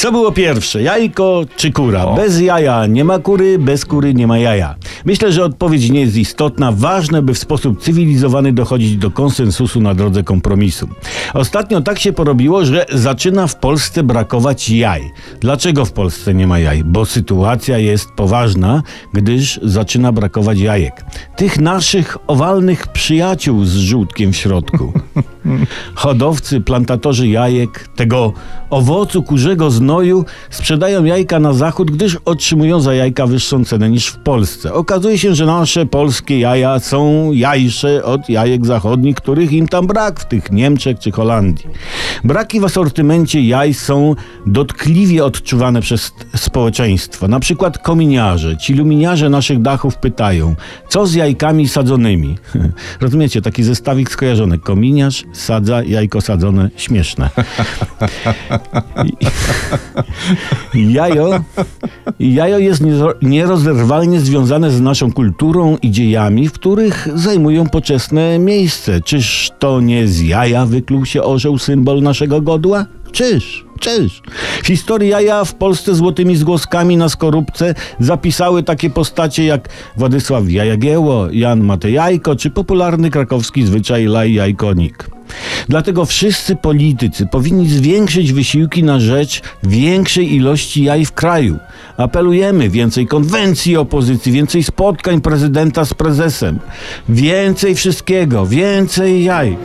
Co było pierwsze, jajko czy kura? O. Bez jaja nie ma kury, bez kury nie ma jaja. Myślę, że odpowiedź nie jest istotna. Ważne, by w sposób cywilizowany dochodzić do konsensusu na drodze kompromisu. Ostatnio tak się porobiło, że zaczyna w Polsce brakować jaj. Dlaczego w Polsce nie ma jaj? Bo sytuacja jest poważna, gdyż zaczyna brakować jajek. Tych naszych owalnych przyjaciół z żółtkiem w środku. Hodowcy, plantatorzy jajek, tego owocu kurzego znoju sprzedają jajka na zachód, gdyż otrzymują za jajka wyższą cenę niż w Polsce. Okazuje się, że nasze polskie jaja są jajsze od jajek zachodnich, których im tam brak w tych Niemczech czy Holandii. Braki w asortymencie jaj są dotkliwie odczuwane przez społeczeństwo. Na przykład kominiarze, ci luminiarze naszych dachów pytają, co z jajkami sadzonymi? Rozumiecie, taki zestawik skojarzony. Kominiarz sadza jajko sadzone, śmieszne. Jajo, jajo jest niero- nierozerwalnie związane z naszą kulturą i dziejami, w których zajmują poczesne miejsce. Czyż to nie z jaja wykluł się orzeł, symbol naszego godła? Czyż? Czyż? W historii jaja w Polsce złotymi zgłoskami na skorupce zapisały takie postacie jak Władysław Jajagieło, Jan Matejajko czy popularny krakowski zwyczaj laj jajkonik. Dlatego wszyscy politycy powinni zwiększyć wysiłki na rzecz większej ilości jaj w kraju. Apelujemy więcej konwencji opozycji, więcej spotkań prezydenta z prezesem, więcej wszystkiego, więcej jaj.